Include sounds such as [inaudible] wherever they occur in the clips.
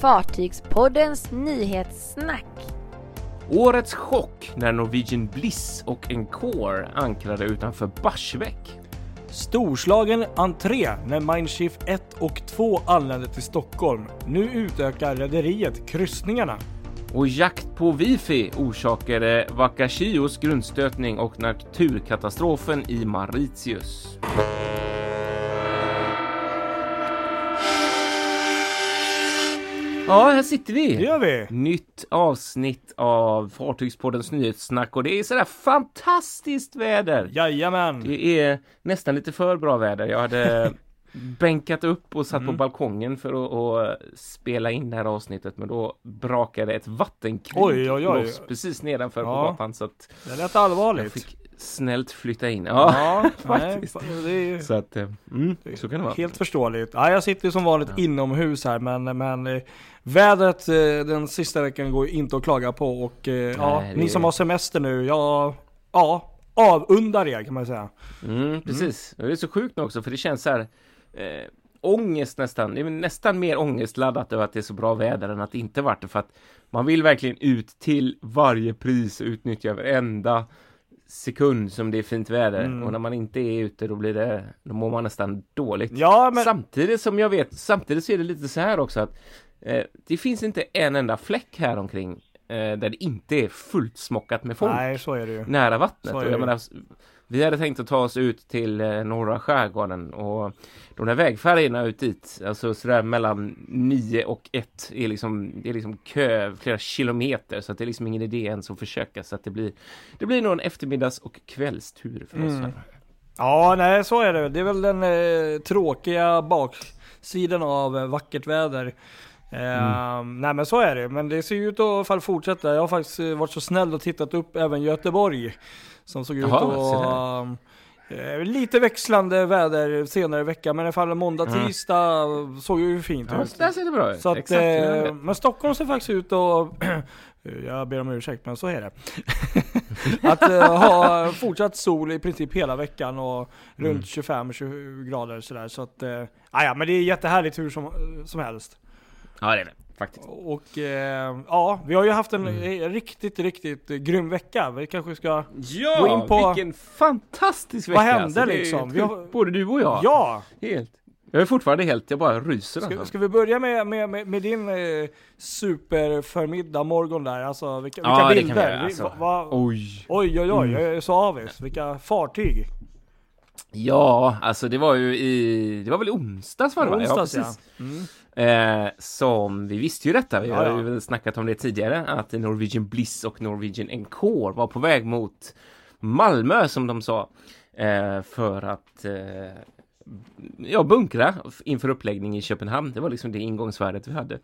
Fartygspoddens nyhetssnack. Årets chock när Norwegian Bliss och Encore ankrade utanför Barsebäck. Storslagen entré när Mindshift 1 och 2 anlände till Stockholm. Nu utökar rederiet kryssningarna. Och jakt på wifi orsakade Wakashios grundstötning och naturkatastrofen i Mauritius. Ja, här sitter Det vi. gör vi! Nytt avsnitt av Fartygspoddens nyhetssnack och det är sådär fantastiskt väder. Jajamän! Det är nästan lite för bra väder. Jag hade [laughs] bänkat upp och satt på balkongen för att, spela in det här avsnittet men då brakade ett vattenkrig Oj, oj, oj. loss precis nedanför på Ja. gatan så att Det lät jag allvarligt. fick snällt flytta in. Ja, Ja, nej, [laughs] faktiskt. fa- det är så att eh, mm, så kan det vara. helt förståeligt. Ja, jag sitter ju som vanligt inomhus här men, men eh, vädret eh, den sista veckan går ju inte att klaga på och eh, ja, det ni som har semester nu, ja, ja, avundar er kan man säga. Mm, precis. Och Det är så sjukt nu också för det känns så här eh, ångest nästan. Det är nästan mer ångestladdat över att det är så bra väder än att det inte varit det för att man vill verkligen ut till varje pris och utnyttja varenda sekund som det är fint väder Mm. och när man inte är ute då blir det då mår man nästan dåligt. Ja men, Samtidigt som jag vet, samtidigt så är det lite så här också att eh, det finns inte en enda fläck här omkring eh, där det inte är fullt smockat med folk nej så är det ju. nära vattnet. Så är det. Vi hade tänkt att ta oss ut till eh, norra skärgården och de där vägfärjorna ut dit, alltså sådär mellan 9 och 1 är liksom, det är liksom kö flera kilometer så att det är liksom ingen idé ens att försöka så att det blir, det blir nog en eftermiddags och kvällstur för oss Mm. Ja, nej så är det. Det är väl den eh, tråkiga baksidan av eh, vackert väder. Eh, Nej men så är det. Men det ser ju ut att i alla fall fortsätta. Jag har faktiskt eh, varit så snäll och tittat upp även Göteborg. Som såg ut att... Eh, lite växlande väder senare i veckan, men i alla fall måndag, Mm. tisdag såg ju fint Ja, ut. där ser det bra ut. Så att, Exakt, eh, men Stockholm ser faktiskt ut att, [clears throat] jag ber om ursäkt men så är det. [laughs] att eh, ha fortsatt sol i princip hela veckan och Mm. runt 25-27 grader sådär. Så att, eh, ja men det är jättehärligt hur som, som helst. Ja, det är det faktiskt. Och eh, ja, vi har ju haft en Mm. riktigt, riktigt eh, grym vecka. Vi kanske ska, Ja, Gå in på- vilken fantastisk vecka! Vad hände alltså. Liksom? Vi har- sjukt. Både du och jag. ja! Helt. Jag är fortfarande helt, jag bara ryser Ska, alltså. ska vi börja med, med, med, med din eh, superförmiddag morgon där? Alltså vilka, vilka Ja, det kan vi göra, Vi- alltså. va- va- Oj! Oj oj oj, Mm. jag är så avis. Vilka fartyg. Ja, alltså det var ju i, det var väl onsdags var det va? Onsdags ja. precis. Mm. Eh, som, vi visste ju detta, vi har ju snackat om det tidigare, att Norwegian Bliss och Norwegian Encore var på väg mot Malmö som de sa. Eh, för att eh, ja, bunkra inför uppläggning i Köpenhamn. Det var liksom det ingångsvärdet vi hade.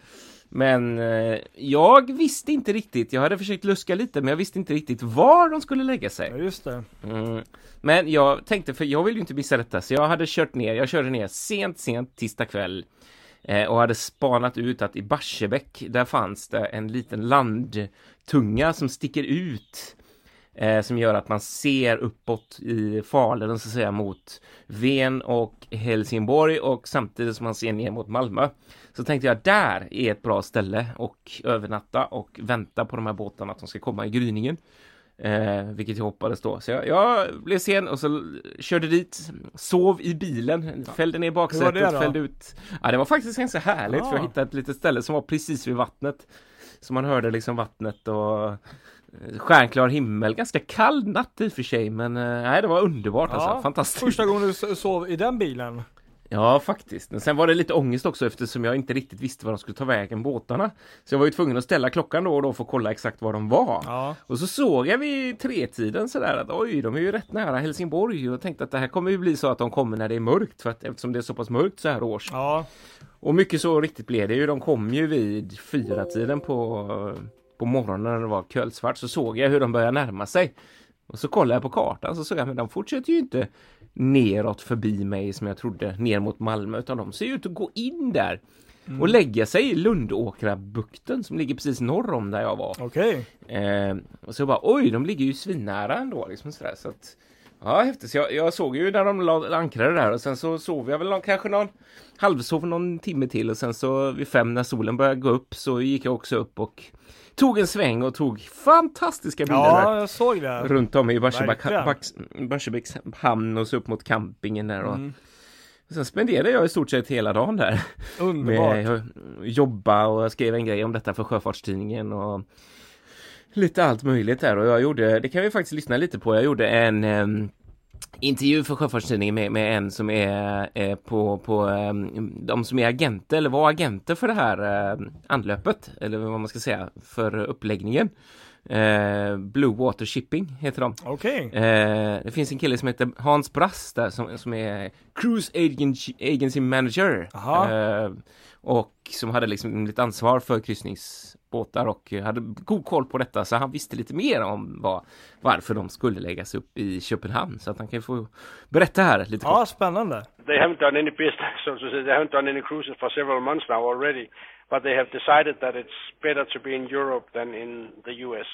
Men eh, jag visste inte riktigt, jag hade försökt luska lite, men jag visste inte riktigt var de skulle lägga sig. Ja just det. Mm. Men jag tänkte, för jag vill ju inte missa detta, så jag hade kört ner, jag körde ner sent, sent tisdag kväll Eh, och hade spanat ut att i Barsebäck, där fanns det en liten landtunga som sticker ut eh, som gör att man ser uppåt i Falun så att säga mot Ven och Helsingborg och samtidigt som man ser ner mot Malmö. Så tänkte jag där är ett bra ställe och övernatta och vänta på de här båtarna att de ska komma i gryningen. Eh, vilket jag hoppades då. Så jag, jag blev sen och så körde dit, sov i bilen, fällde ner baksätet, fällde ut. Ja, det var faktiskt ganska härligt för jag Ah. hittade ett litet ställe som var precis vid vattnet. Så man hörde liksom vattnet och eh, stjärnklar himmel, ganska kall natt i och för sig men eh, nej det var underbart Ja, alltså, fantastiskt. Första gången du sov i den bilen. Ja, faktiskt. Men sen var det lite ångest också eftersom jag inte riktigt visste var de skulle ta vägen båtarna. Så jag var ju tvungen att ställa klockan då och då för att kolla exakt var de var. Ja. Och så såg jag vid tretiden sådär att oj, de är ju rätt nära Helsingborg och tänkte att det här kommer ju bli så att de kommer när det är mörkt för att eftersom det är så pass mörkt så här års. Ja. Och mycket så riktigt blev det ju. De kom ju vid fyra tiden på, på morgonen när det var kölsvart så såg jag hur de började närma sig. Och så kollade jag på kartan så såg jag men de fortsätter ju inte neråt förbi mig som jag trodde ner mot Malmö utan de ser ut att gå in där och lägga sig i Lundåkrabukten som ligger precis norr om där jag var. Okej. Eh, och så jag bara oj, de ligger ju svinnära ändå liksom sådär så att Ja, häftigt. Så jag, jag såg ju när de la- ankrade där och sen så sov jag väl någon, kanske någon halvsov någon timme till och sen så vid fem när solen började gå upp så gick jag också upp och tog en sväng och tog fantastiska bilder. Ja, jag såg det. Runt om i Barsebäcks hamn och så upp mot campingen där och Mm. Sen spenderade jag i stort sett hela dagen där Underbart. med jobba och jag skrev en grej om detta för Sjöfartstidningen och lite allt möjligt där och jag gjorde, det kan vi faktiskt lyssna lite på, jag gjorde en em, intervju för Sjöfartstidningen med, med en som är eh, på, på eh, de som är agenter eller var agenter för det här eh, anlöpet eller vad man ska säga för uppläggningen. Eh, Blue Water Shipping heter de. Okej. Eh, det finns en kille som heter Hans Brass där som, som är Cruise Agency, Agency Manager. Eh, och som hade liksom lite ansvar för kryssningsbåtar och hade god koll på detta så han visste lite mer om vad, varför de skulle läggas upp i Köpenhamn. Så att han kan få berätta här lite Ja, kort. spännande. they haven't done any business, so to say. They haven't done any cruises for several months now already, but they have decided that it's better to be in Europe than in the U.S.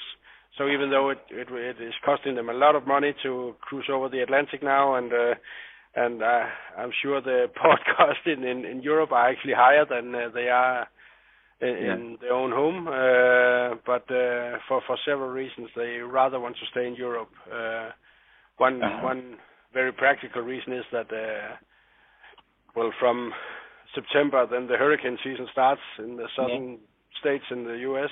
So even though it it, it is costing them a lot of money to cruise over the Atlantic now, and uh, and uh, I'm sure the [laughs] port costs in, in in Europe are actually higher than uh, they are in, in their own home. Uh, but uh, for for several reasons, they rather want to stay in Europe. Uh, one one very practical reason is that uh, well, from September, then the hurricane season starts in the southern states in the U.S.,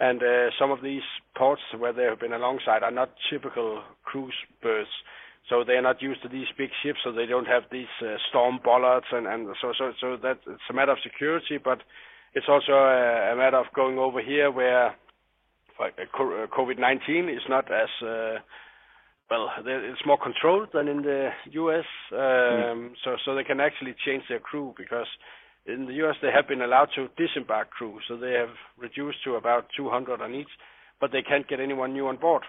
and uh, some of these ports where they have been alongside are not typical cruise berths. So they are not used to these big ships, so they don't have these uh, storm bollards, and, and so so so that it's a matter of security, but it's also a, a matter of going over here where like, uh, uh, COVID-19 is not as uh, well, it's more controlled than in the U.S. Um, So so they can actually change their crew because in the U.S. they have been allowed to disembark crew, so they have reduced to about 200 on each, but they can't get anyone new on board.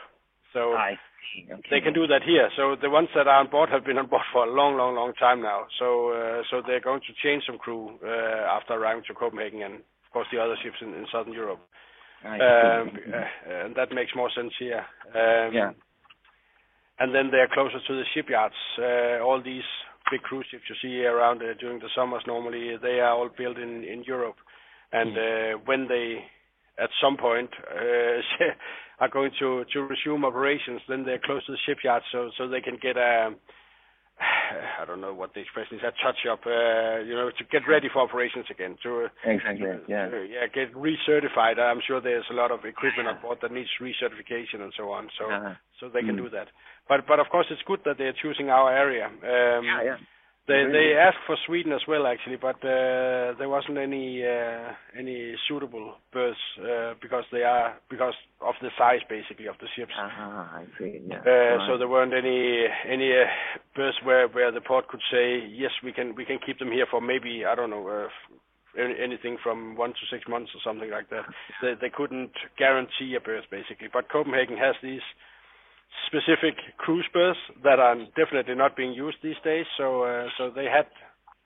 So I see. Okay. they can do that here. So the ones that are on board have been on board [laughs] for a long, long, long time now. So uh, so they're going to change some crew uh, after arriving to Copenhagen and of course the other ships in, in southern Europe. Um, uh, and that makes more sense here. Um, Yeah. And then they're closer to the shipyards. Uh, all these big cruise ships you see around uh, during the summers normally, they are all built in, in Europe. And uh, when they, at some point, uh, [laughs] are going to, to resume operations, then they're close to the shipyards so, so they can get a, I don't know what the expression is, a touch up, uh, you know, to get ready for operations again, to, Exactly. Yeah. uh, yeah, get recertified. I'm sure there's a lot of equipment on board that needs recertification and so on. So Uh-huh. so they can Mm. do that. But but of course it's good that they're choosing our area. Um, Yeah. Yeah. They they asked for Sweden as well actually, but uh, there wasn't any uh, any suitable berths uh, because they are because the size basically of the ships. Uh-huh. I see. Yeah. Uh, So there weren't any any uh, berths where where the port could say yes we can we can keep them here for maybe I don't know uh, anything from one to six months or something like that. They they couldn't guarantee a berth basically. But Copenhagen has these specific cruise berths that are definitely not being used these days. So uh, so they had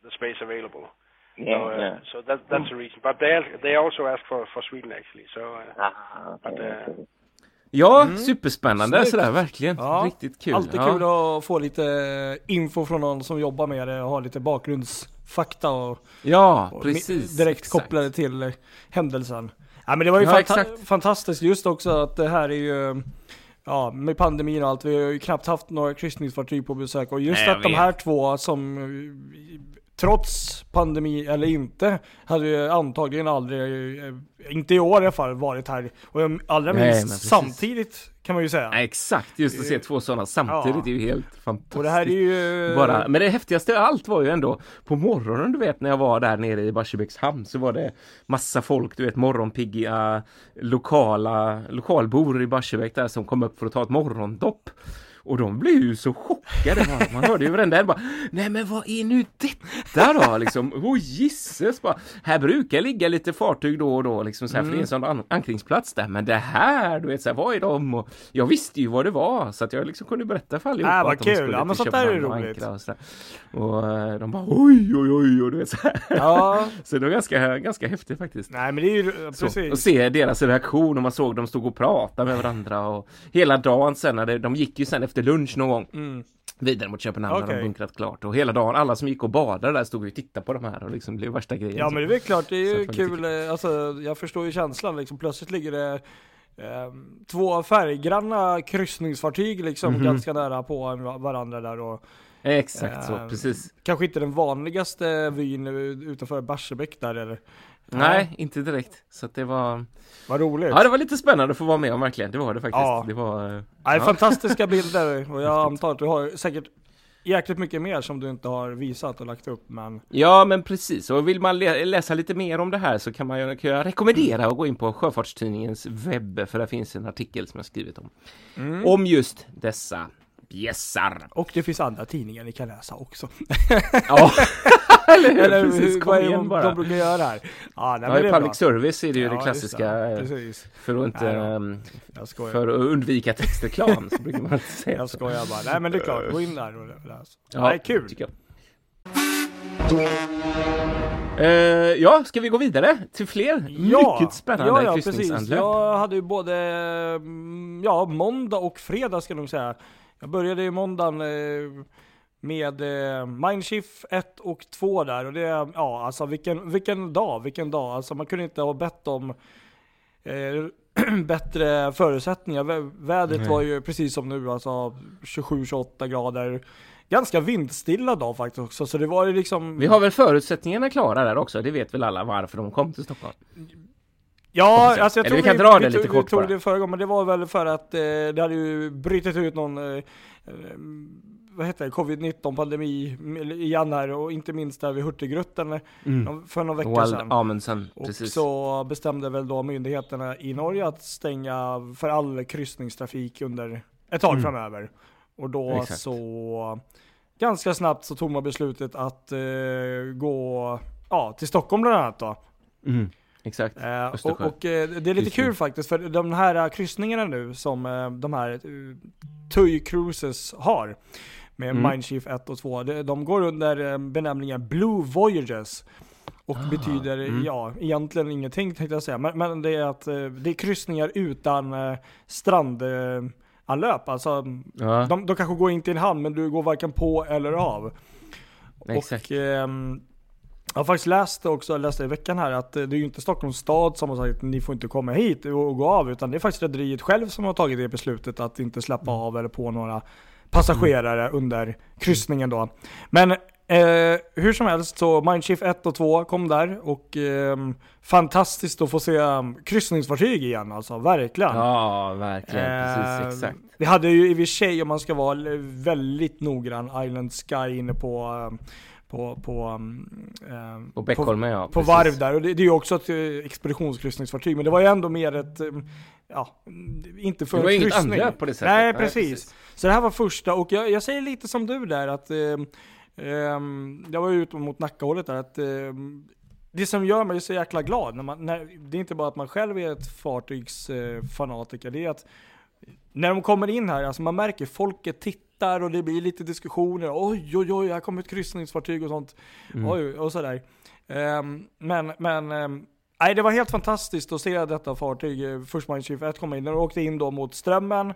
the space available. Yeah. so, uh, yeah. so that that's the reason. But they they also asked for for Sweden actually. So. Uh, Ah, okay. But, uh, okay. Ja, superspännande Snyggt. sådär, verkligen. Ja, Riktigt kul. Alltid ja. kul att få lite info från någon som jobbar med det och ha lite bakgrundsfakta och, Ja, och precis. direkt exakt. kopplade till eh, händelsen. Ja men det var ju Ja, fanta- exakt. fantastiskt just också att det här är ju Ja, med pandemin och allt. Vi har ju knappt haft några kryssningsfartyg på besök och just Nej, att de här två som eh, Trots pandemi eller inte, hade ju antagligen aldrig, eh, inte i år i alla fall, varit här. Och allra minst samtidigt kan man ju säga. Nej, exakt, just att se två sådana samtidigt Ja. är ju helt fantastiskt. Och det här är ju... Bara, men det häftigaste av allt var ju ändå på morgonen du vet när jag var där nere i Barsebäcks hamn så var det massa folk, du vet morgonpigga lokala lokalbor i Barsebäck där som kom upp för att ta ett morgondopp. Och de blev ju så chockade. Man, man hörde ju varenda en bara Nej men vad är nu detta då? Liksom, oh gisses bara. Här brukar ligga lite fartyg då och då liksom så här, för det är en sån an- ankringsplats där. Men det här, du vet så här, vad är de? Och jag visste ju vad det var så att jag liksom kunde berätta för allihopa Ah, vad att de kul. skulle Ja, men sånt där är och roligt. Och, så där. och eh, de bara oj oj oj och du vet så här. Ja, [laughs] Så det var ganska, ganska häftigt faktiskt. nej men det är ju Så, och precis. se deras reaktion och man såg dem stod och pratade med varandra och hela dagen sen när det, de gick ju sen efter lunch någon gång. Mm. vidare mot Köpenhamn när Okej. de bunkrat klart. Och hela dagen, alla som gick och badade där stod och tittade på de här och liksom blev värsta grejen. Ja men det är väl klart, det är ju kul, eh, alltså jag förstår ju känslan liksom. Plötsligt ligger det eh, två färggranna kryssningsfartyg liksom Mhm. ganska nära på varandra där och Exakt så, Eh, precis. kanske inte den vanligaste vyn utanför Barsebäck där eller? Nej, inte direkt. Så att det var, Vad roligt. ja det var lite spännande att få vara med om verkligen. Det var det faktiskt. Ja. Det var, eh, Nej, ja. fantastiska [laughs] bilder och jag antar att du har säkert jäkligt mycket mer som du inte har visat och lagt upp men Ja, men precis. Och vill man lä- läsa lite mer om det här så kan man kan jag rekommendera att gå in på Sjöfartstidningens webb, för där finns en artikel som jag skrivit om. Mm. Om just dessa bjässar. Och det finns andra tidningar ni kan läsa också. [laughs] Ja, [laughs] eller hur? Eller precis, kom vad igen de, bara. de brukar göra här? Ja, nej, Ja, men i public bra. service är det ju Ja, det klassiska, det. eh, för att inte, Nej ehm, för att undvika textreklam så brukar man inte säga Jag skojar bara. Nej men det är klart, gå in där och läs. Ja, Nej, kul. Eh, ja, ska vi gå vidare till fler mycket spännande ja, ja, precis. Jag hade ju både, mm, ja, måndag och fredag ska jag nog säga. Jag började i måndagen eh, med eh, Mindshift 1 och 2 där och det, ja alltså vilken, vilken dag, vilken dag. Alltså man kunde inte ha bett om eh, [clears throat] bättre förutsättningar. Vä- Vädret Nej. var ju precis som nu, alltså 27-28 grader. Ganska vindstilla dag faktiskt också, så det var ju liksom... Vi har väl förutsättningarna klara där också, det vet väl alla varför de kom till Stockholm? Ja, alltså jag Eller tror vi kan vi, dra det vi, lite kort vi tog bara. det förra gången, men det var väl för att eh, det hade ju brutit ut någon, eh, eh, vad heter det, covid-19 pandemi igen här och inte minst där vid Hurtigruten eh, någon- för någon vecka Wild sedan. Amundsen, Och precis. så bestämde väl då myndigheterna i Norge att stänga för all kryssningstrafik under ett tag Mm. framöver. Och då Exakt. så ganska snabbt så tog man beslutet att eh, gå ja, till Stockholm bland annat då. Mm, exakt. Eh, och och eh, det är lite Kryssning. kul faktiskt för de här eh, kryssningarna nu som eh, de här eh, TUI Cruises har med Mm. Mindshift 1 och 2. De, går under eh, benämningen Blue Voyages. Och Ah, betyder, mm. ja, egentligen ingenting tänkte jag säga. Men, men det är att eh, det är kryssningar utan eh, strandanlöp. Alltså, Ja, de, de kanske går in till en hamn men du går varken på eller av. exakt. Och ehm, jag har faktiskt läst också, jag läste i veckan här att eh, det är ju inte Stockholms stad som har sagt att ni får inte komma hit och, gå av utan det är faktiskt rederiet själv som har tagit det beslutet att inte släppa Mm. av eller på några passagerare under kryssningen då. Men eh, hur som helst så Mindshift 1 och 2 kom där och ehm, fantastiskt att få se um, kryssningsfartyg igen alltså, verkligen. Ja, verkligen. Eh, Precis, exakt. Vi hade ju i och för sig, om man ska vara väldigt noggrann, Island Sky inne på um, på, på, um, Och Beckholmen, ja. på precis. varv där. Och det, det är ju också ett eh, expeditionskryssningsfartyg, men det var ju ändå mer ett, um, ja, inte för Det var en inget kryssning. anlöp på det sättet. Nej, precis. Så det här var första, och jag, jag säger lite som du där att um, um, jag var ju ute mot Nackahållet där, att um, det som gör mig så jäkla glad, när man, när, det är inte bara att man själv är ett fartygsfanatiker, det är att när de kommer in här, alltså man märker folket tittar och det blir lite diskussioner. Oj, oj, oj, här kommer ett kryssningsfartyg och sånt. Mm. Oj, och sådär. Ehm, men, men, ehm, nej det var helt fantastiskt att se detta fartyg, eh, First Mind Chief 1 komma in. De åkte in då mot strömmen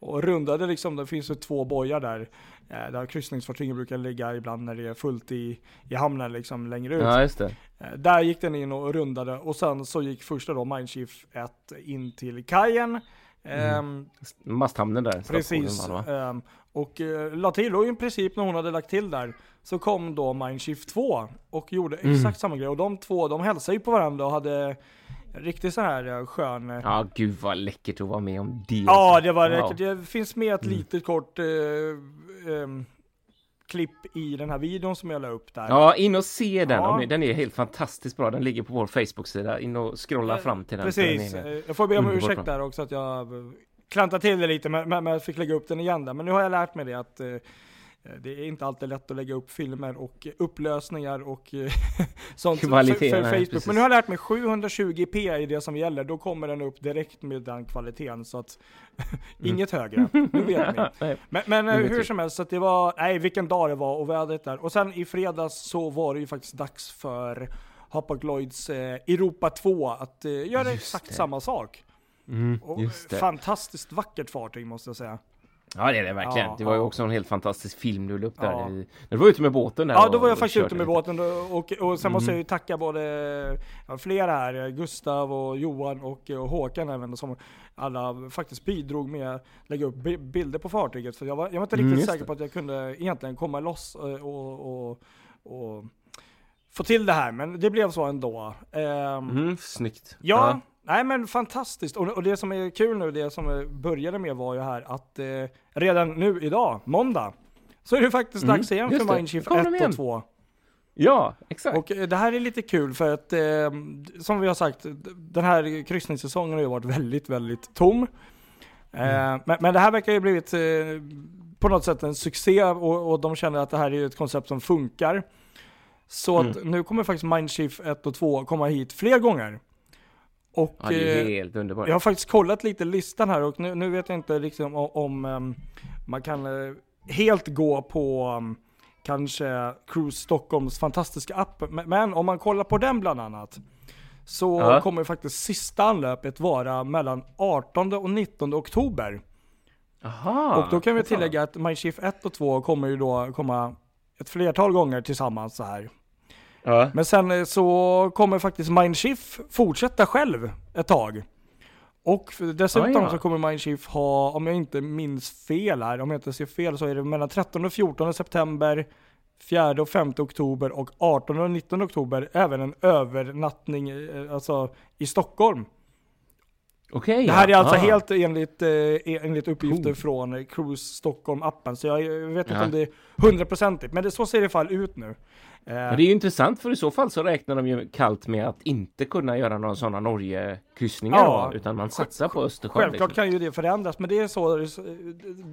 och rundade liksom, det finns ju två bojar där. eh, Där kryssningsfartygen brukar ligga ibland när det är fullt i, i hamnen liksom längre ut. Ja, just det. Eh, Där gick den in och rundade och sen så gick första då Mindshift 1 in till kajen. Ehm, Masthamnen där. Precis. Ehm, och uh, la till, och i princip när hon hade lagt till där så kom då Mindshift 2 och gjorde Mm. exakt samma grej. Och de två, de hälsade ju på varandra och hade riktigt så här eh, skön... eh, Ja, gud vad läckert att vara med om det. Ja, det var Wow. läckert. Det finns med ett Mm. litet kort eh, ehm, klipp i den här videon som jag la upp där. Ja, in och se den. Ja. Den är helt fantastiskt bra. Den ligger på vår Facebook-sida. In och scrolla fram till den. Precis. Den Eh, Jag får be om ursäkt där också att jag eh, klantade till det lite, men, men men jag fick lägga upp den igen där. Men nu har jag lärt mig det att eh, det är inte alltid lätt att lägga upp filmer och eh, upplösningar och eh, [laughs] sånt Kvalitet, för Facebook. precis. Men nu har jag lärt mig 720p är det som gäller, då kommer den upp direkt med den kvaliteten. Så att [laughs] inget högre, nu vet ni. [laughs] Men, men eh, vet hur vi. som helst, så att det var, nej vilken dag det var och vädret där. Och sen i fredags så var det ju faktiskt dags för Hapag Lloyds eh, Europa 2 att eh, göra Just exakt det. samma sak. Mm, Och fantastiskt vackert fartyg måste jag säga. Ja det är det verkligen. Ja, det var ju också en helt fantastisk film du la upp där. Ja. När du var ute med båten där Ja, då var jag faktiskt ute med båten och, och sen måste Mm. jag ju tacka både ja, flera här, Gustav och Johan och, och Håkan även som alla faktiskt bidrog med att lägga upp bi- bilder på fartyget. För jag var, jag var inte Mm, riktigt just säker det. på att jag kunde egentligen komma loss och, och, och, och få till det här, men det blev så ändå. Ehm, Mm, snyggt. Ja, nej men fantastiskt. Och, och det som är kul nu, det som började med var ju här att eh, redan nu idag, måndag, så är det faktiskt Mm, dags igen just för. Mindshift Kommer de 1 igen? och 2. Ja, exakt. Och eh, det här är lite kul för att, eh, som vi har sagt, den här kryssningssäsongen har ju varit väldigt, väldigt tom. Eh, men, men det här verkar ju blivit eh, på något sätt en succé och, och de känner att det här är ett koncept som funkar. Så att nu kommer faktiskt Mindshift 1 och 2 komma hit fler gånger. Och ja, det är eh, helt underbart. jag har faktiskt kollat lite listan här och nu, nu vet jag inte liksom om, om ehm, man kan eh, helt gå på um, kanske Cruise Stockholms fantastiska app. Men, om man kollar på den bland annat så Ja. kommer faktiskt sista anlöpet vara mellan 18 och 19 oktober. Aha, och då kan vi tillägga att Mindshift 1 och 2 kommer ju då komma ett flertal gånger tillsammans så här. Ja. Men sen eh, så kommer faktiskt Mindshift fortsätta själv ett tag. Och dessutom Ah, ja. så kommer Mindshift ha, om jag inte minns fel här, om jag inte ser fel så är det mellan 13 och 14 september, 4 och 5 oktober och 18 och 19 oktober även en övernattning eh, alltså, i Stockholm. Okej, Det här är alltså Ah. helt enligt, eh, enligt uppgifter Coolt. från Cruise Stockholm-appen. Så jag vet inte Ja. om det är hundraprocentigt, men det, så ser det i fall ut nu. Eh, Men det är ju intressant för i så fall så räknar de ju kallt med att inte kunna göra några sådana Norge-kryssningar Ja. då, utan man satsar på Östersjön. Självklart liksom. kan ju det förändras, men det är så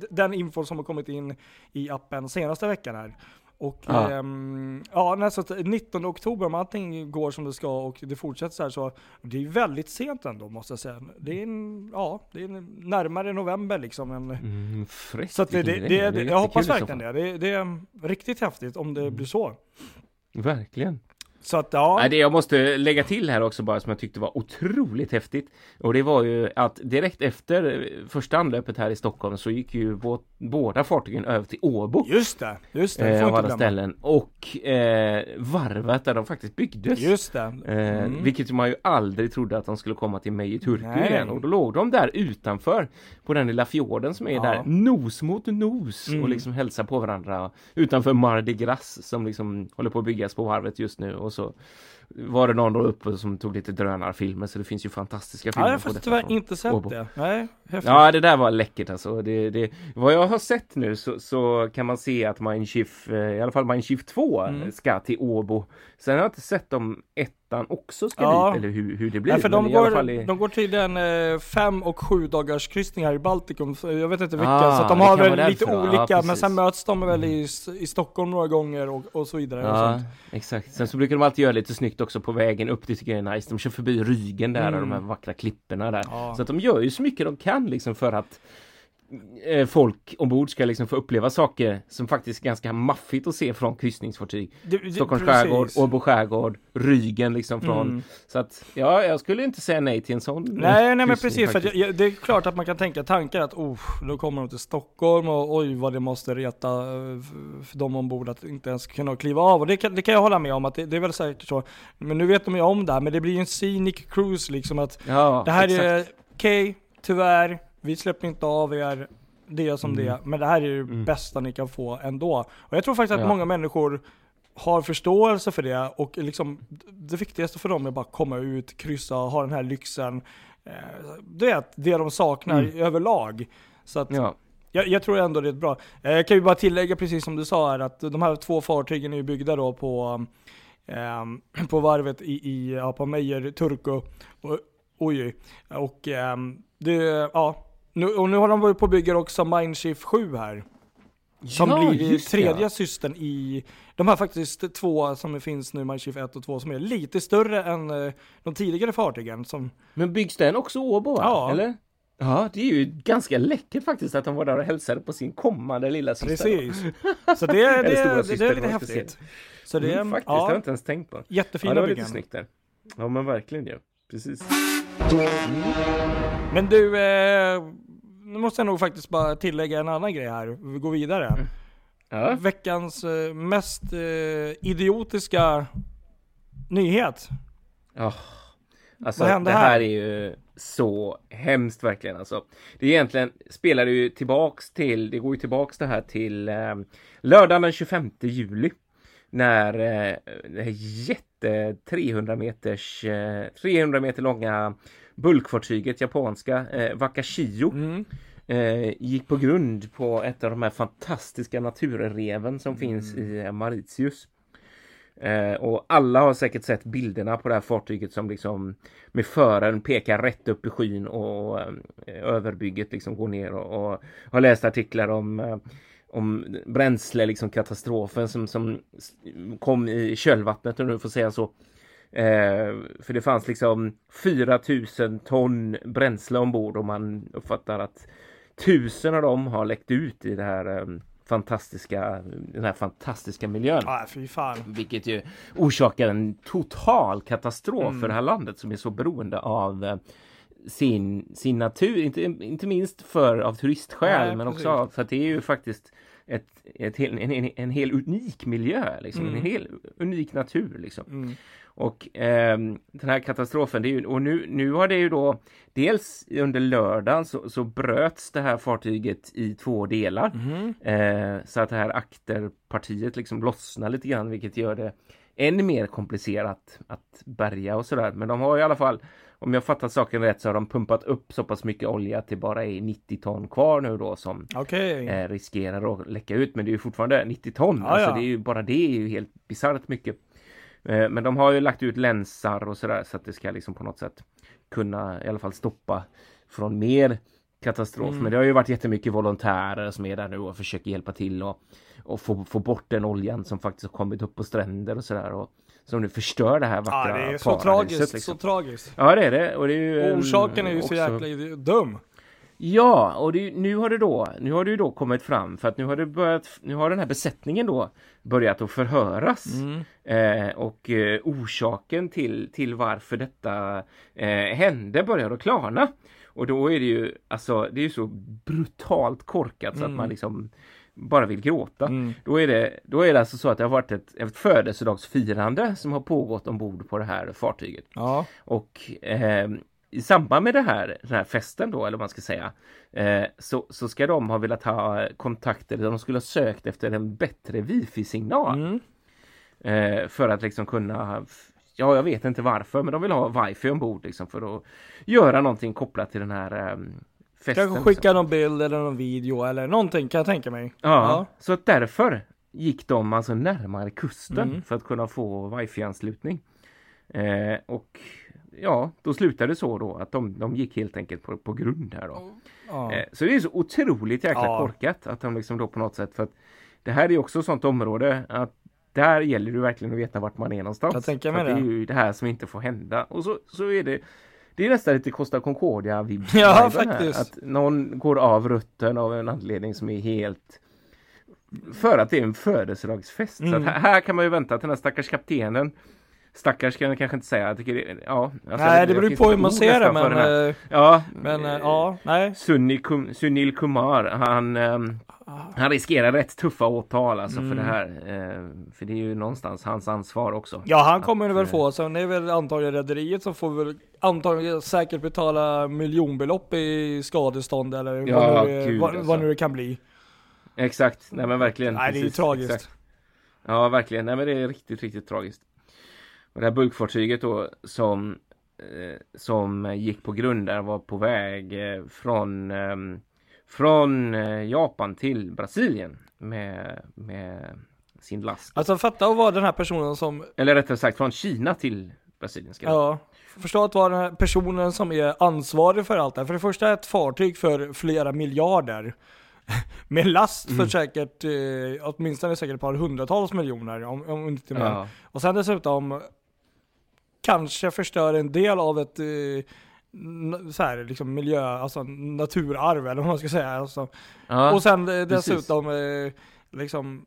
den info som har kommit in i appen senaste veckan här. Och Ja. ehm, ja, nej, så att 19 oktober, om allting går som det ska och det fortsätter så här så, det är väldigt sent ändå måste jag säga. Det är, en, ja, det är närmare november liksom. En, Mm, fräckt, så det, det, det, det, är jag hoppas verkligen det. det. Det är riktigt häftigt om det blir så. Verkligen. Så att ja, Nej, det jag måste lägga till här också bara som jag tyckte var otroligt häftigt. Och det var ju att direkt efter eh, första anlöpet här i Stockholm så gick ju bå- båda fartygen över till Åbo. just det, just det. Eh, av alla ställen. Och eh, varvet där de faktiskt byggdes. Just det. Eh, Mm. Vilket man ju aldrig trodde att de skulle komma till mig i Turku igen. Och då låg de där utanför på den lilla fjorden som är Ja. där nos mot nos Mm. och liksom hälsar på varandra utanför Mardi Gras som liksom håller på att byggas på varvet just nu och så var det någon då uppe som tog lite drönarfilmer så det finns ju fantastiska Ja, filmer jag har tyvärr från inte sett Åbo. det. Nej, häftigt. Ja, det där var läckert alltså. Det, det, vad jag har sett nu så, så kan man se att Mindshift, eh, i alla fall Mindshift 2 Mm. ska till Åbo. Sen har jag inte sett om ettan också ska Ja. dit eller hur, hur det blir. Nej, för de går, i- de går till den eh, fem och sju dagars kryssningar i Baltikum, jag vet inte vilka, Ah, så de har väl lite därför då. Ja, olika, men sen möts de väl i, i Stockholm några gånger och, och så vidare. Och Ja, sånt. exakt. Sen så brukar de alltid göra lite snyggt också på vägen upp. Det tycker jag är nice. De kör förbi Rygen där och Mm. de här vackra klipporna där. Ja. Så att de gör ju så mycket de kan liksom för att folk ombord ska liksom få uppleva saker som faktiskt är ganska maffigt att se från kryssningsfartyg. Det- det- Stockholms precis. skärgård, Åbo skärgård, Rygen liksom från. Mm. Så att ja, jag skulle inte säga nej till en sån. eh, Nej, nej men precis, för jag, det är klart att man kan tänka tankar att oh, då kommer de till Stockholm och oj vad det måste reta eh, för de ombord att inte ens kunna kliva av. Och det kan, det kan jag hålla med om att det, det är väl säkert så. Men nu vet de ju om det här, men det blir ju en scenic cruise liksom att Ja, Det här exakt. är okej, tyvärr, vi släpper inte av er, det är som Mm. det är. Men det här är det Mm. bästa ni kan få ändå. Och jag tror faktiskt att Ja. många människor har förståelse för det och liksom det viktigaste för dem är bara att komma ut, kryssa, ha den här lyxen. Eh, Du vet, det de saknar Mm. överlag. Så att Ja. jag, jag tror ändå det är bra. Eh, Jag kan ju bara tillägga precis som du sa här att de här två fartygen är ju byggda då på, ehm, på varvet i, i ja, på Meijer Turku. Och, oj, och ehm, det, ja. Nu, och nu har de varit på och bygger också Mindshift 7 här. Som Ja, blir tredje ja. systern i, de här faktiskt två som finns nu, Mindshift 1 och 2, som är lite större än eh, de tidigare fartygen. Som, Men byggs den också i Åbo? Ja. Eller? Ja, det är ju ganska läckert faktiskt att de var där och hälsade på sin kommande lilla syster. precis. [laughs] Så det, stora det, är det lite var häftigt. Så det, mm, faktiskt, det har jag ja, inte ens tänkt på. jättefina Ja, det var lite byggen. snyggt där. Ja, men verkligen det. Precis. Men du, eh, nu måste jag nog faktiskt bara tillägga en annan grej här. Vi går vidare. Ja. Veckans eh, mest eh, idiotiska nyhet. Ja. Alltså Vad det hände här här? är ju så hemskt verkligen alltså. Det är egentligen spelar det ju tillbaks till, det går ju tillbaks det här till eh, lördagen den 25 juli. När eh, det här jätte 300 meters, eh, 300 meter långa bulkfartyget japanska eh, Wakashio Mm. eh, gick på grund på ett av de här fantastiska naturreven som finns i eh, Mauritius. Eh, och alla har säkert sett bilderna på det här fartyget som liksom med föraren pekar rätt upp i skyn och eh, överbygget liksom går ner och, och har läst artiklar om eh, om bränsle, liksom katastrofen som, som kom i kölvattnet om du får säga så. Eh, för det fanns liksom 4000 ton bränsle ombord och man uppfattar att tusen av dem har läckt ut i det här eh, fantastiska, den här fantastiska miljön. Ah, fy fan. Vilket ju orsakar en total katastrof Mm. för det här landet som är så beroende av eh, sin, sin natur, inte, inte minst för av turistskäl Nej, men precis. också för att det är ju faktiskt ett, ett, hel- en, en, en hel unik miljö, liksom, Mm. en hel unik natur. Liksom. Mm. Och ehm, den här katastrofen, ju, och nu, nu har det ju då dels under lördagen så, så bröts det här fartyget i två delar. Mhm. Eh, så att det här akterpartiet liksom lossnar lite grann vilket gör det än mer komplicerat att bärga och sådär. Men de har i alla fall, om jag fattat saken rätt, så har de pumpat upp så pass mycket olja att det bara är 90 ton kvar nu då som Okej. eh, riskerar att läcka ut. Men det är ju fortfarande 90 ton. Ja, alltså ja. det är ju, bara det är ju helt bisarrt mycket. Eh, men de har ju lagt ut länsar och sådär så att det ska liksom på något sätt kunna i alla fall stoppa från mer katastrof. Mm. Men det har ju varit jättemycket volontärer som är där nu och försöker hjälpa till och, och få, få bort den oljan som faktiskt har kommit upp på stränder och sådär. Och som nu förstör det här Ja, vackra det är så tragiskt, liksom. så tragiskt. Ja det är det. Och det är ju, orsaken är ju så också- jäkla dum. Ja, och det, nu har det då, nu har det ju då kommit fram för att nu har det börjat, nu har den här besättningen då börjat att förhöras. Mm. Eh, och eh, orsaken till, till varför detta eh, hände börjar att klarna. Och då är det ju, alltså det är ju så brutalt korkat så att Mm. man liksom bara vill gråta. Mm. Då är, det, då är det alltså så att det har varit ett, ett födelsedagsfirande som har pågått ombord på det här fartyget. Ja. Och eh, i samband med det här, den här festen då, eller vad man ska säga, eh, så, så ska de ha velat ha kontakter, de skulle ha sökt efter en bättre wifi-signal. Mm. Eh, för att liksom kunna, ja jag vet inte varför, men de vill ha wifi ombord liksom för att göra någonting kopplat till den här eh, festen. Kanske skicka någon bild eller någon video eller någonting kan jag tänka mig. Ja, så att därför gick de alltså närmare kusten Mm. för att kunna få wifi-anslutning. Eh, och ja, då slutade det så då att de, de gick helt enkelt på, på grund här då. Ja. Eh, så det är så otroligt jäkla Ja. korkat att de liksom då på något sätt för att det här är ju också ett sånt område att där gäller det verkligen att veta vart man är någonstans. Jag tänker mig att det är det. ju det här som inte får hända. Och så, så är det det är nästan lite Costa Concordia vibb [laughs] Ja, faktiskt. Att någon går av rutten av en anledning som är helt för att det är en födelsedagsfest. Så Mm. att här, här kan man ju vänta till den här stackars kaptenen Stackars kan jag kanske inte säga. Jag tycker det, ja, alltså, Nej, det beror på hur man ser det, men, eh, Ja, men eh, ja, nej. Sunil, Kum, Sunil Kumar, han, ehm, han riskerar rätt tuffa åtal alltså Mm. för det här. Eh, för det är ju någonstans hans ansvar också. Ja, han kommer Att, väl få, sen är väl antagligen rederiet som får väl antagligen säkert betala miljonbelopp i skadestånd eller Ja, vad, nu, gud, vad, alltså. vad nu det kan bli. Exakt, nej men verkligen. Nej, det är ju precis, tragiskt. exakt. Ja, verkligen. Nej men det är riktigt, riktigt tragiskt. Och det här bulkfartyget då som, eh, som gick på grund där var på väg eh, från, ehm, från eh, Japan till Brasilien med, med sin last. Alltså fatta att vara den här personen som, Eller rättare sagt från Kina till Brasilien. Ska ja, förstå att vara den här personen som är ansvarig för allt det här. För det första är ett fartyg för flera miljarder. [laughs] Med last Mm. för säkert, eh, åtminstone säkert ett par hundratals miljoner, om, om inte mer. Ja. Och sen dessutom kanske förstör en del av ett eh, så här, liksom miljö, alltså naturarv eller vad man ska säga. Alltså. Ja, och sen eh, precis. dessutom eh, liksom,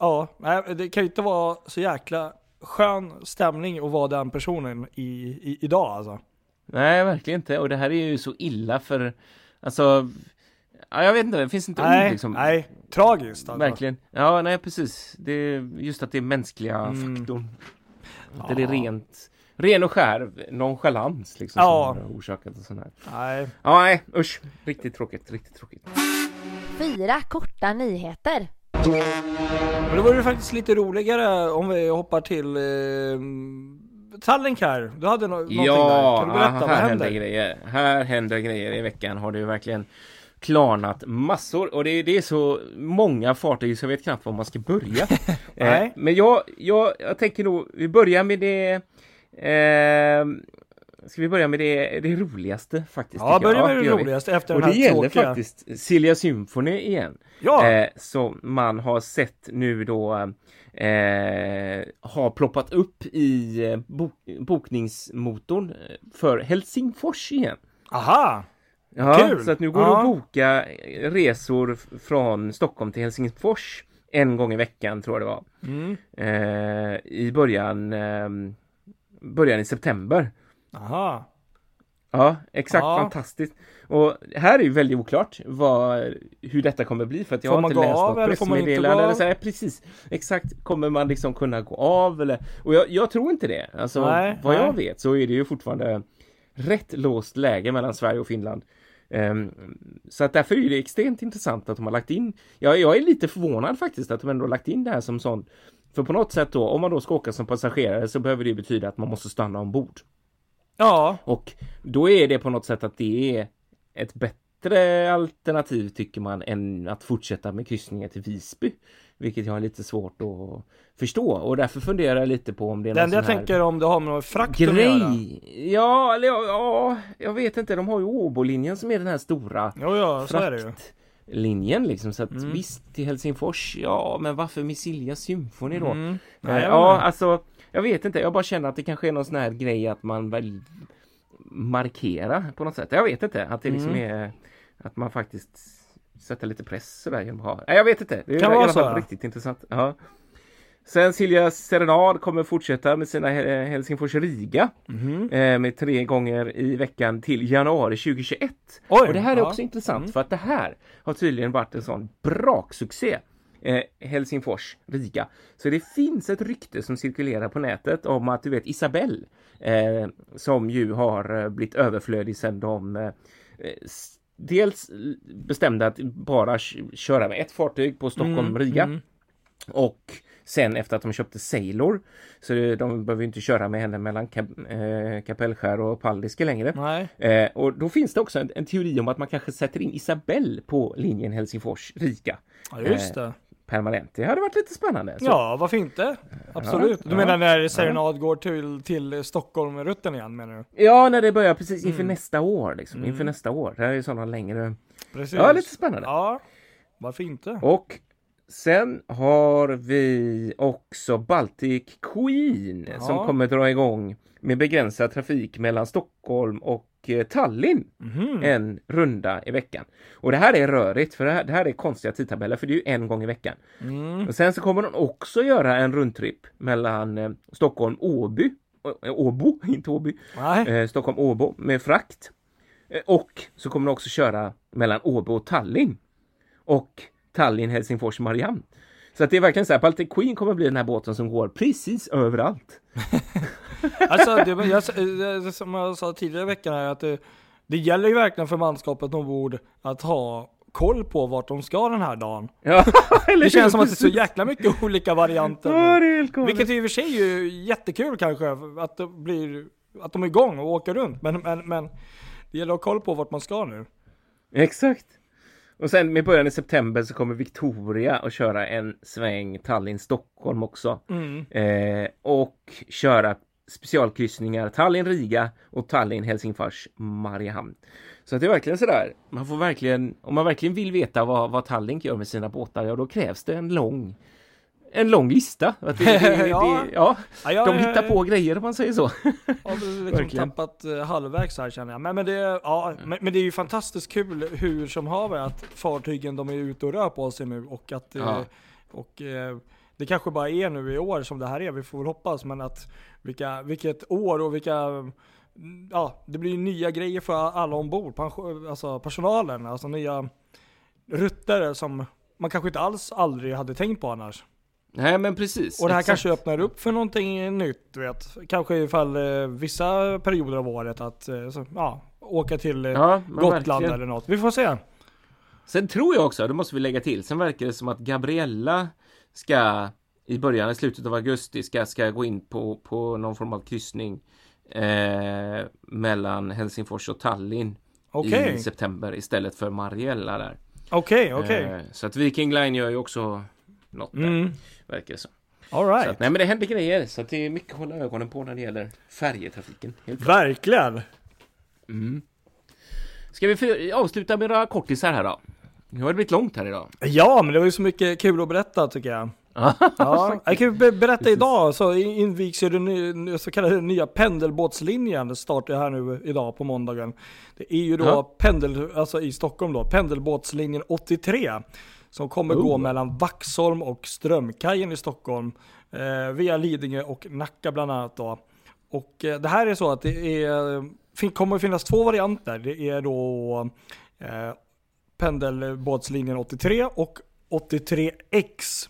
ja, det kan ju inte vara så jäkla skön stämning att vara den personen i, i, idag alltså. Nej, verkligen inte. Och det här är ju så illa för, alltså, ja, jag vet inte, det finns inte ord Nej, liksom. nej. Tragiskt alltså. Verkligen. Ja, nej precis. Det är just att det är mänskliga Mm. faktorn. Att det är rent, ren och skär nonchalans liksom Ja. som har orsakat och sån här. Nej. Ja, nej, usch. Riktigt tråkigt, riktigt tråkigt. Fyra korta nyheter. Men då vore det faktiskt lite roligare om vi hoppar till eh, Tallink här. Du hade no- någonting där. Ja, Kan du berätta, aha, vad här händer? händer grejer. Här händer grejer i veckan. Har ju verkligen klarnat massor och det, är- det är så många fartyg så jag vet knappt var man ska börja. [laughs] Nej. eh, men jag, jag, jag tänker nog, vi börjar med det eh, Ska vi börja med det, det roligaste faktiskt? Ja, börja med det roligaste efter Och den det här gäller tråkiga. faktiskt Silja Symphony igen. Ja, Eh, som man har sett nu då eh, har ploppat upp i eh, bok, bokningsmotorn eh, för Helsingfors igen. aha! Ja, Kul! så att nu går det Ja. att boka resor f- från Stockholm till Helsingfors en gång i veckan tror jag det var. Mm. Eh, I början, början i september. Aha. Ja, exakt. Ja. Fantastiskt. Och här är ju väldigt oklart vad, hur detta kommer bli för att jag Får har inte läst något pressmeddelande. Eller av? så här, precis, exakt. Kommer man liksom kunna gå av eller? Och jag, jag tror inte det. Alltså Nej, vad jag nej. vet så är det ju fortfarande rätt låst läge mellan Sverige och Finland. Ehm, så att därför är det extremt intressant att de har lagt in. Jag, jag är lite förvånad faktiskt att de ändå lagt in det här som sånt. För på något sätt då, om man då ska åka som passagerare så behöver det betyda att man måste stanna ombord. Ja, Och då är det på något sätt att det är ett bättre alternativ tycker man än att fortsätta med kryssningar till Visby. Vilket jag har lite svårt att förstå och därför funderar jag lite på om det är det någon jag tänker om det har med någon frakt att göra. grej. Ja, eller ja, ja, jag vet inte. De har ju Åbolinjen som är den här stora Jo, ja, så är det ju. Fraktlinjen liksom. Så att Mm. visst till Helsingfors, ja, men varför med Silja Symphony då? Mm. Nej, jag ja, alltså jag vet inte. Jag bara känner att det kanske är någon sån här grej att man väl markera på något sätt. Jag vet inte. Att det liksom Mm. är att man faktiskt sätter lite press sådär genom att ha. Nej, jag vet inte. Det är Kan vara så, riktigt intressant. Ja. Sen Silja Serenad kommer fortsätta med sina Helsingfors-Riga Mhm. eh, med tre gånger i veckan till januari 2021. Oj, och det här är ja. också intressant Mm. för att det här har tydligen varit en sån braksuccé. Eh, Helsingfors, Riga. Så det finns ett rykte som cirkulerar på nätet om att du vet Isabelle eh, som ju har eh, blivit överflödig sedan de eh, dels bestämde att bara köra med ett fartyg på Stockholm-Riga Mm. och sen efter att de köpte Sailor så de behöver ju inte köra med henne mellan Kap, eh, Kapellskär och Paldiski längre. Eh, och då finns det också en, en teori om att man kanske sätter in Isabelle på linjen Helsingfors-Riga Ja, just det. permanent. Det hade varit lite spännande. Så, Ja, varför inte? Absolut. Du ja. menar när Serenad går till, till Stockholm-rutten igen menar du? ja, när det börjar precis inför Mm. nästa år. Liksom, Inför nästa år. Det här är sådana längre... Precis. Ja, lite spännande. Ja, varför inte? Och sen har vi också Baltic Queen Ja. som kommer dra igång med begränsad trafik mellan Stockholm och eh, Tallinn Mhm. en runda i veckan. Och det här är rörigt för det här, det här är konstiga tidtabeller för det är ju en gång i veckan. Mm. Och sen så kommer de också göra en rundtripp mellan eh, Stockholm Åby eh, Åbo, [laughs] inte Åby, eh, Stockholm Åbo med frakt. Eh, och så kommer de också köra mellan Åbo och Tallinn. Och Tallinn, Helsingfors, Mariehamn. Så att det är verkligen så här, Baltic Queen kommer bli den här båten som går precis överallt. [laughs] Alltså, det, jag, som jag sa tidigare i veckan här, att det, det gäller ju verkligen för manskapet ombord att ha koll på vart de ska den här dagen. [laughs] Ja, Det känns som att det är så jäkla mycket olika varianter. Ja, det är helt. Vilket i och för sig är ju jättekul kanske, att det blir, att de är igång och åker runt. Men, men, men det gäller att ha koll på vart man ska nu. Exakt. Och sen med början i september så kommer Victoria att köra en sväng Tallinn-Stockholm också. Mm. Eh, och köra specialkryssningar Tallinn-Riga och Tallinn-Helsingfors-Mariehamn. Så att det är verkligen sådär, man får verkligen, om man verkligen vill veta vad, vad Tallinn gör med sina båtar, ja då krävs det en lång en lång lista. Att det, det, det, [laughs] Ja. ja, Ja, de hittar på grejer om man säger så. väl liksom Verkligen. tappat uh, halvvägs här känner jag. Men, men, det, ja, men, men det är ju fantastiskt kul hur som haver att fartygen de är ute och rör på sig nu och att eh, Ja. och eh, det kanske bara är nu i år som det här är, vi får väl hoppas, men att vilka, vilket år och vilka mm, Ja, det blir ju nya grejer för alla ombord, alltså personalen, alltså nya rutter som man kanske inte alls aldrig hade tänkt på annars. Nej men precis. Och det här exakt. kanske öppnar upp för någonting nytt, vet. Kanske ifall eh, vissa perioder av året att, eh, så, ja, åka till eh, Ja, Gotland verkligen. eller något. Vi får se. Sen tror jag också, det måste vi lägga till, sen verkar det som att Gabriella ska i början, i slutet av augusti, ska, ska gå in på, på någon form av kryssning eh, mellan Helsingfors och Tallinn Okej, i september istället för Mariella där. okej, okej. Eh, så att Viking Line gör ju också något där, Mm, verkar det som. all right. att, nej men det händer grejer, så det är mycket att hålla ögonen på när det gäller färjetrafiken. Verkligen. Mm. Ska vi för, avsluta med några kortisar här då? Nu har det blivit långt här idag. Ja, men det var ju så mycket kul att berätta tycker jag. [laughs] Ja, jag kan berätta idag så invigs ju den så kallade nya pendelbåtslinjen. Startar här nu idag på måndagen. Det är ju då Ja. pendel, alltså i Stockholm då, pendelbåtslinjen 83. Som kommer gå Oh. mellan Vaxholm och Strömkajen i Stockholm. Eh, via Lidingö och Nacka bland annat då. Och eh, det här är så att det är, kommer att finnas två varianter. Det är då eh, pendelbåtslinjen 83 och 83X.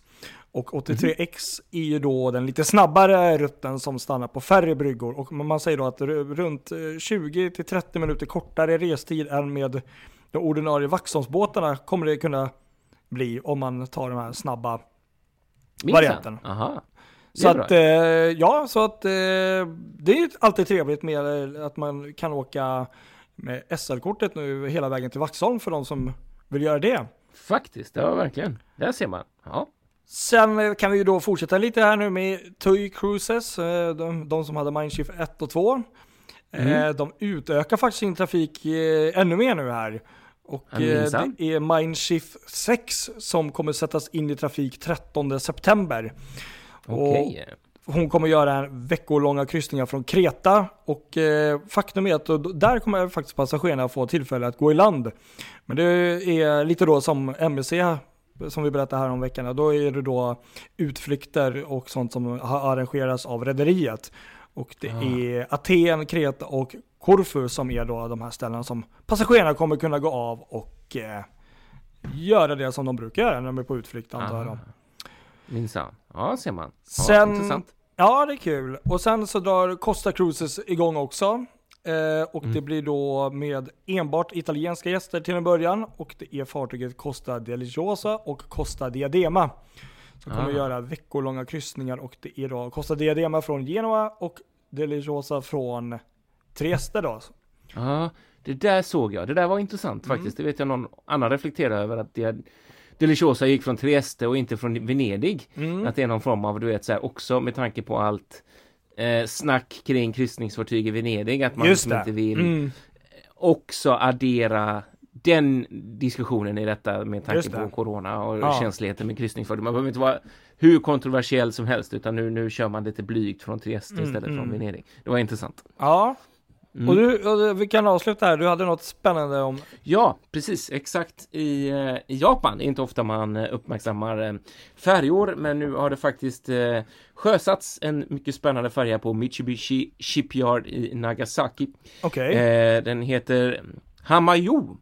Och 83X är ju då den lite snabbare rutten som stannar på färre bryggor. Och man säger då att runt eh, 20-30 minuter kortare restid än med de ordinarie Vaxholmsbåtarna kommer det kunna bli om man tar de här snabba. Minsann. Varianten. Aha. Så att, eh, ja, så att eh, det är alltid trevligt med eh, att man kan åka med SL-kortet nu hela vägen till Vaxholm för de som vill göra det. Faktiskt, ja verkligen. Där ser man. Ja. Sen eh, kan vi ju då fortsätta lite här nu med TUI Cruises, eh, de, de som hade Mindshift 1 och 2. Eh, Mm. De utökar faktiskt sin trafik ännu mer nu här. Och eh, det är Mindshift 6 som kommer sättas in i trafik 13 september. Okej. Hon kommer göra en veckolånga kryssningar från Kreta och eh, faktum är att där kommer faktiskt passagerarna få tillfälle att gå i land. Men det är lite då som MSC som vi berättade här om veckan, då är det då utflykter och sånt som har arrangerats av rederiet. Och det Ah. är Aten, Kreta och Korfu som är då de här ställena som passagerarna kommer kunna gå av och eh, göra det som de brukar göra när de är på utflykt antar jag. Ah. Minsann. Ja, ser man. Ja, Sen- Intressant. Ja, det är kul. Och sen så drar Costa Cruises igång också. Eh, och det blir då med enbart italienska gäster till en början. Och det är fartyget Costa Deliciosa och Costa Diadema. Som kommer Ah. att göra veckolånga kryssningar. Och det är då Costa Diadema från Genua och Deliciosa från Trieste då. Ja, det där såg jag. Det där var intressant Mm. faktiskt. Det vet jag någon annan reflekterar över att det Deliciosa gick från Trieste och inte från Venedig. Mm. Att det är någon form av, du vet så här, också med tanke på allt eh, snack kring kryssningsfartyg i Venedig. Att man liksom inte vill Mm. också addera den diskussionen i detta med tanke det. på corona och Ja. känsligheten med kryssningsfartyg. Man behöver inte vara hur kontroversiell som helst utan nu, nu kör man lite blygt från Trieste Mm, istället mm. från Venedig. Det var intressant. Ja, Mm. och, du, och vi kan avsluta här. Du hade något spännande om... Ja, precis, exakt. I, eh, i Japan, inte ofta man eh, uppmärksammar eh, färjor, men nu har det faktiskt eh, sjösatts en mycket spännande färja på Mitsubishi Shipyard i Nagasaki. Okej. Eh, den heter Hamayo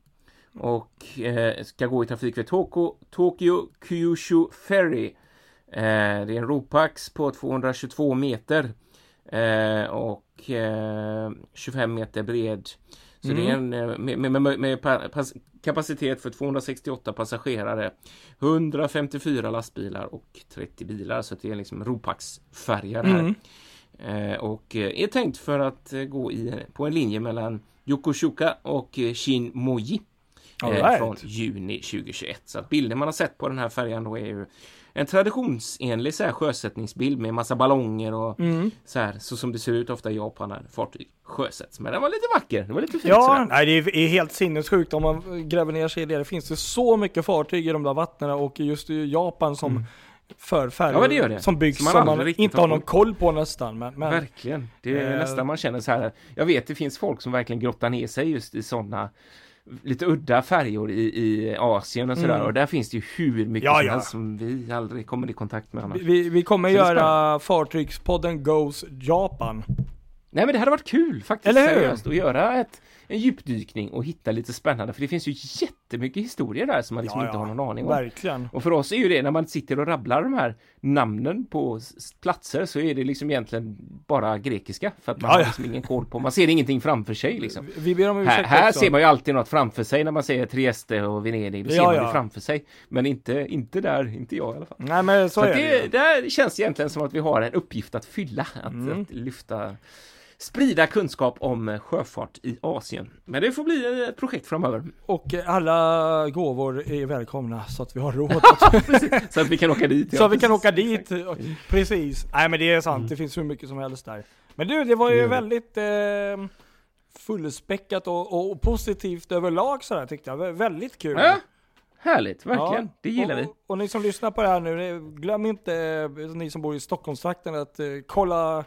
och eh, ska gå i trafik vid Toko, Tokyo Kyushu Ferry. Eh, det är en ropax på 222 meter eh, och eh, 25 meter bred. Så Mm. det är en eh, med, med, med, med pa- pass, kapacitet för 268 passagerare, 154 lastbilar och 30 bilar. Så det är liksom ropax-färja här. Mm. Eh, och eh, är tänkt för att eh, gå i, på en linje mellan Yokosuka och eh, Shinmoji eh, right. från juni 2021. Så att bilden man har sett på den här färjan då är ju en traditionsenlig så här, sjösättningsbild med massa ballonger och Mm. så här så som det ser ut ofta i Japan när fartyg sjösätts. Men den var lite vacker, det var lite fint Ja, nej, det är är helt sinnessjukt om man gräver ner sig i det. Det finns ju så mycket fartyg i de där vattnen och just i Japan som för färjor Mm. Ja, det det. som byggs Som man som man, inte har har någon koll på nästan. Men, men Verkligen. Det är Eh, nästan man känner så här. Jag vet det finns folk som verkligen grottar ner sig just i sådana lite udda färjor i, i Asien och sådär Mm. och där finns det ju hur mycket Ja, som ja. helst som vi aldrig kommer i kontakt med annars. vi, vi kommer Så göra Fartygspodden Goes Japan. Nej men det hade varit kul faktiskt Eller hur? seriöst att göra ett, en djupdykning och hitta lite spännande, för det finns ju jättemycket historier där som man liksom Ja, inte har någon aning om. Verkligen. Och för oss är ju det, när man sitter och rabblar de här namnen på platser så är det liksom egentligen bara grekiska, för att man Ja, har liksom ingen koll på, man ser ingenting framför sig liksom. Vi ber om ursäkt Här, här ser man ju alltid något framför sig när man säger Trieste och Venedig, då ser man det framför sig. Men inte, inte där, inte jag i alla fall. Nej men så, Så är det, det, där känns egentligen som att vi har en uppgift att fylla, att, Mm. att lyfta Sprida kunskap om eh, sjöfart i Asien. Men det får bli ett projekt framöver. Och eh, alla gåvor är välkomna så att vi har råd att, [laughs] Så att vi kan åka dit. så att vi kan åka dit. Precis. Nej men det är sant, det finns hur mycket som helst där. Men du, det var ju Mm. Väldigt eh, fullspäckat och, och positivt överlag sådär tyckte jag. Vä- Väldigt kul. Ja, härligt, verkligen. Ja. Det gillar och, vi. Och ni som lyssnar på det här nu, eh, glöm inte, eh, ni som bor i Stockholmstrakten, att eh, kolla,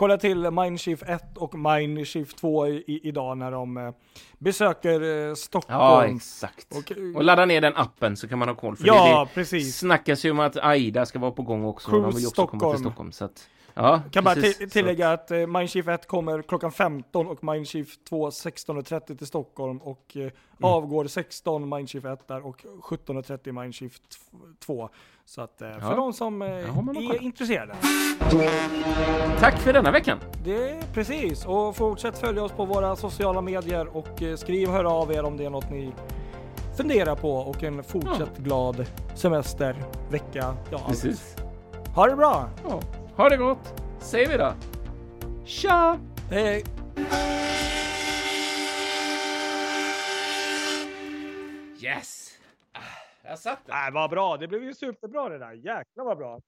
kolla till Mindshift 1 och Mindshift 2 i, idag när de eh, besöker eh, Ja, Stockholm. exakt. Och, eh, Och ladda ner den appen så kan man ha koll. För ja, det, det precis. snackas ju om att Aida ska vara på gång också. De Cruise vill ju också komma Stockholm. till Stockholm. Så att, ja, Kan bara precis. ti- tillägga att eh, Mindshift 1 kommer klockan 15 och Mindshift 2 16.30 till Stockholm och eh, Mm. avgår 16 Mindshift 1 där och 17.30 Mindshift 2. Så att eh, för Ja. de som eh, är intresserade. Tack för denna veckan. Det är precis. Och fortsätt följa oss på våra sociala medier och eh, skriv och hör av er om det är något ni funderar på och en fortsatt glad semester, vecka, ja. Precis. Ha det bra! Ja. Ha det gott, säger vi då. Tja! Hej! Yes! Ah, Jag satt där. Nej, vad bra. Det blev ju superbra det där. Jäklar vad bra.